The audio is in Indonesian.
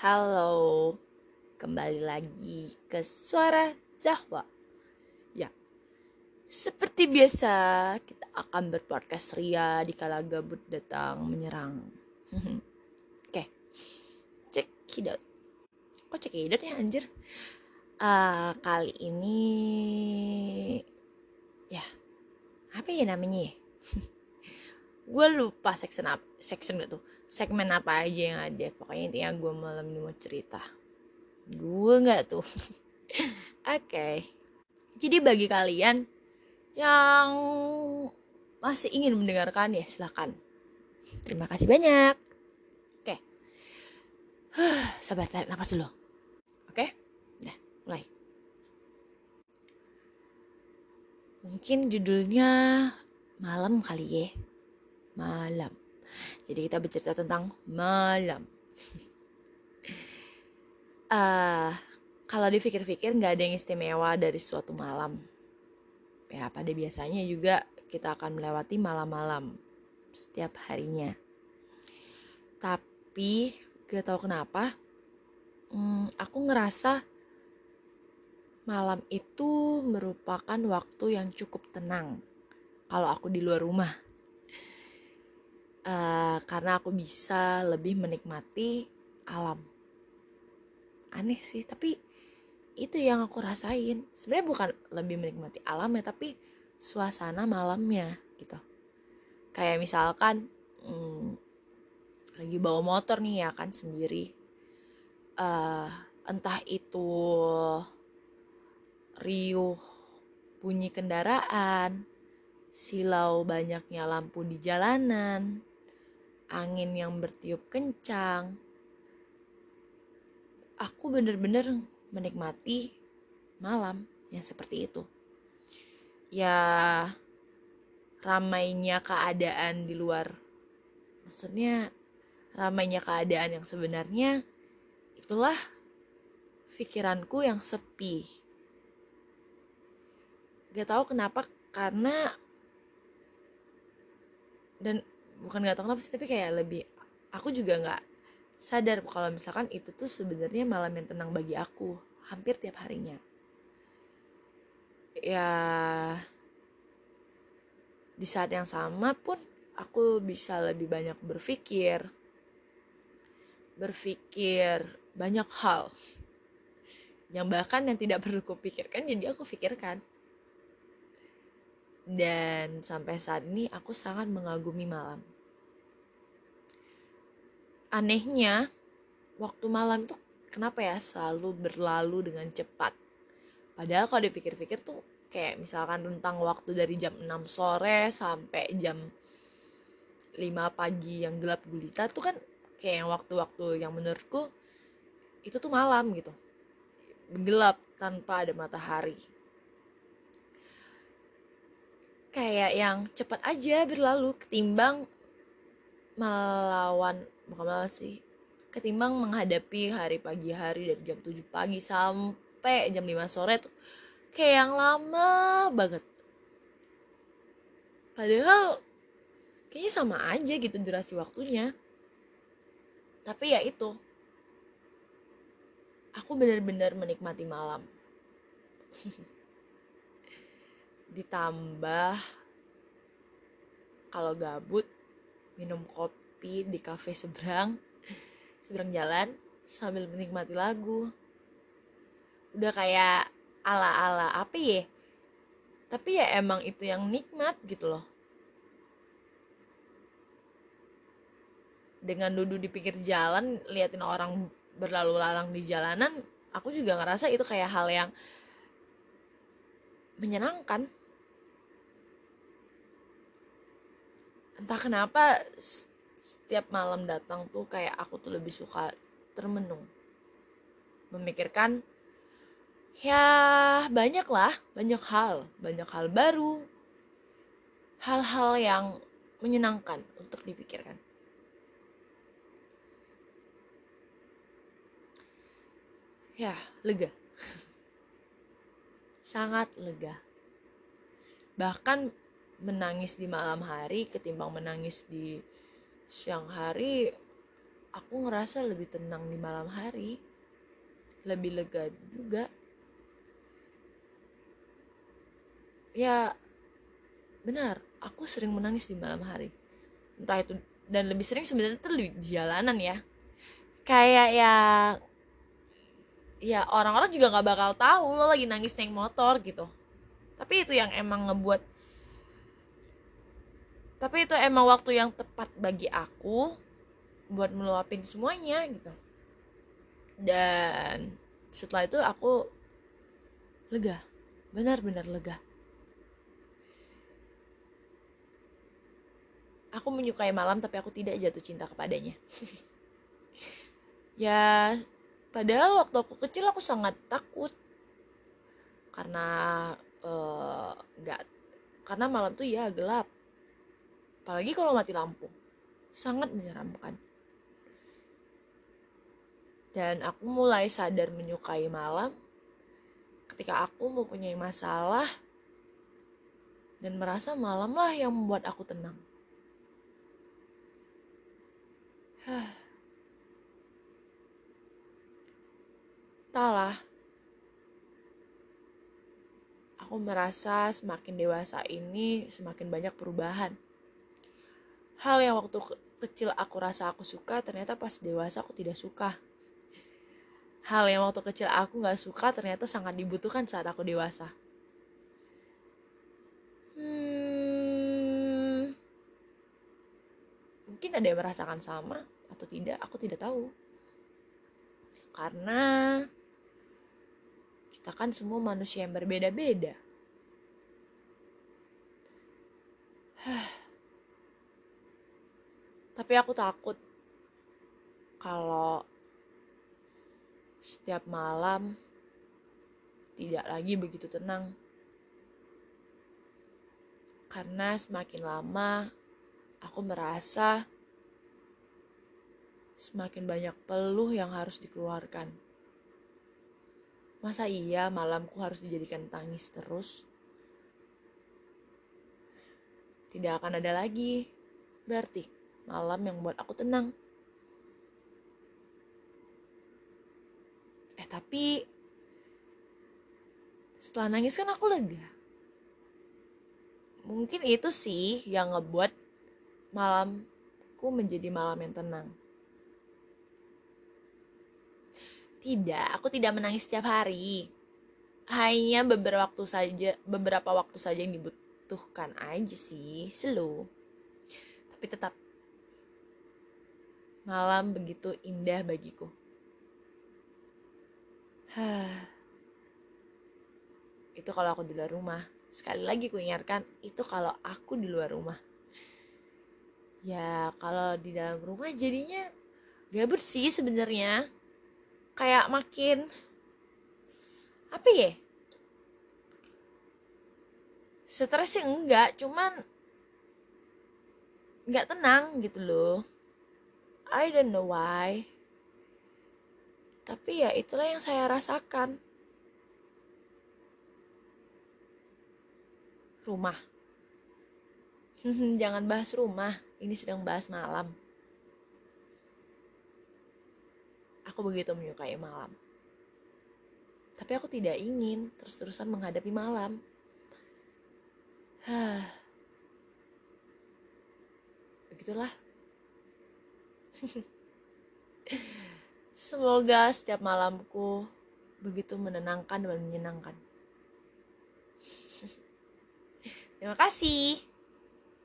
Halo, kembali lagi ke Suara Zahwa. Ya, seperti biasa kita akan berpodcast ria di kala gabut datang menyerang. Oke, cek hidot. Kok cek hidot ya anjir? Uh, kali ini, ya, apa ya namanya ya? gue lupa section apa section gak tuh segmen apa aja yang ada. Pokoknya intinya gue malam ini mau cerita. Gue nggak tuh. Oke. Okay. jadi bagi kalian yang masih ingin mendengarkan ya silahkan terima kasih banyak. Oke. Okay. sabar tarik nafas dulu. Oke? Okay? nah mulai. Mungkin judulnya malam kali ya. Malam. Jadi kita bercerita tentang malam. uh, kalau dipikir-pikir nggak ada yang istimewa dari suatu malam. Ya pada biasanya juga kita akan melewati malam-malam setiap harinya. Tapi gak tahu kenapa, hmm, aku ngerasa malam itu merupakan waktu yang cukup tenang kalau aku di luar rumah uh, karena aku bisa lebih menikmati alam. Aneh sih tapi itu yang aku rasain. Sebenarnya bukan lebih menikmati alam ya tapi suasana malamnya gitu. Kayak misalkan hmm, lagi bawa motor nih ya kan sendiri. Uh, entah itu riuh bunyi kendaraan silau banyaknya lampu di jalanan angin yang bertiup kencang. Aku bener-bener menikmati malam yang seperti itu. Ya, ramainya keadaan di luar. Maksudnya, ramainya keadaan yang sebenarnya itulah pikiranku yang sepi. Gak tahu kenapa, karena dan bukan nggak tahu kenapa sih tapi kayak lebih aku juga nggak sadar kalau misalkan itu tuh sebenarnya malam yang tenang bagi aku hampir tiap harinya. Ya di saat yang sama pun aku bisa lebih banyak berpikir berpikir banyak hal yang bahkan yang tidak perlu kupikirkan jadi aku pikirkan dan sampai saat ini aku sangat mengagumi malam. Anehnya, waktu malam itu kenapa ya selalu berlalu dengan cepat. Padahal kalau dipikir-pikir tuh kayak misalkan tentang waktu dari jam 6 sore sampai jam 5 pagi yang gelap gulita tuh kan kayak waktu-waktu yang menurutku itu tuh malam gitu. Gelap tanpa ada matahari kayak yang cepat aja berlalu ketimbang melawan bukan melawan sih ketimbang menghadapi hari pagi hari dari jam 7 pagi sampai jam 5 sore tuh kayak yang lama banget. Padahal kayaknya sama aja gitu durasi waktunya. Tapi ya itu aku benar-benar menikmati malam ditambah kalau gabut minum kopi di kafe seberang seberang jalan sambil menikmati lagu. Udah kayak ala-ala apa ya? Tapi ya emang itu yang nikmat gitu loh. Dengan duduk di pinggir jalan liatin orang berlalu lalang di jalanan aku juga ngerasa itu kayak hal yang menyenangkan entah kenapa setiap malam datang tuh kayak aku tuh lebih suka termenung. Memikirkan ya banyak lah banyak hal banyak hal baru hal-hal yang menyenangkan untuk dipikirkan. Ya lega. Sangat lega. Bahkan menangis di malam hari ketimbang menangis di siang hari aku ngerasa lebih tenang di malam hari. Lebih lega juga. Ya benar aku sering menangis di malam hari. Entah itu dan lebih sering sebenarnya tuh di jalanan ya. Kayak ya ya orang-orang juga nggak bakal tahu lo lagi nangis naik motor gitu. Tapi itu yang emang ngebuat tapi itu emang waktu yang tepat bagi aku buat meluapin semuanya gitu. Dan setelah itu aku lega. Benar-benar lega. Aku menyukai malam tapi aku tidak jatuh cinta kepadanya. Ya padahal waktu aku kecil aku sangat takut. Karena uh, karena malam tuh ya gelap apalagi kalau mati lampu sangat menyeramkan dan aku mulai sadar menyukai malam ketika aku mempunyai masalah dan merasa malamlah yang membuat aku tenang. Entahlah, aku merasa semakin dewasa ini semakin banyak perubahan. Hal yang waktu kecil aku rasa aku suka, ternyata pas dewasa aku tidak suka hal yang waktu kecil aku gak suka ternyata sangat dibutuhkan saat aku dewasa. Hmm, mungkin ada yang merasakan sama atau tidak, aku tidak tahu. Karena kita kan semua manusia yang berbeda-beda. Tapi aku takut kalau setiap malam tidak lagi begitu tenang. Karena semakin lama aku merasa semakin banyak peluh yang harus dikeluarkan. Masa iya malamku harus dijadikan tangis terus? Tidak akan ada lagi. Berarti malam yang membuat aku tenang. tapi setelah nangis kan aku lega. Mungkin itu sih yang ngebuat malamku menjadi malam yang tenang. Tidak aku tidak menangis setiap hari. Hanya beberapa waktu saja beberapa waktu saja yang dibutuhkan aja sih slow. Tapi tetap malam begitu indah bagiku. Itu kalau aku di luar rumah. Sekali lagi ku ingatkan itu kalau aku di luar rumah. Ya kalau di dalam rumah jadinya gak bersih sebenarnya. Kayak makin apa ya? Stres sih enggak cuman nggak tenang gitu loh I don't know why tapi ya itulah yang saya rasakan. Rumah. Jangan bahas rumah, ini sedang bahas malam. Aku begitu menyukai malam. Tapi aku tidak ingin terus-terusan menghadapi malam. Begitulah. Semoga setiap malamku begitu menenangkan dan menyenangkan. Terima kasih.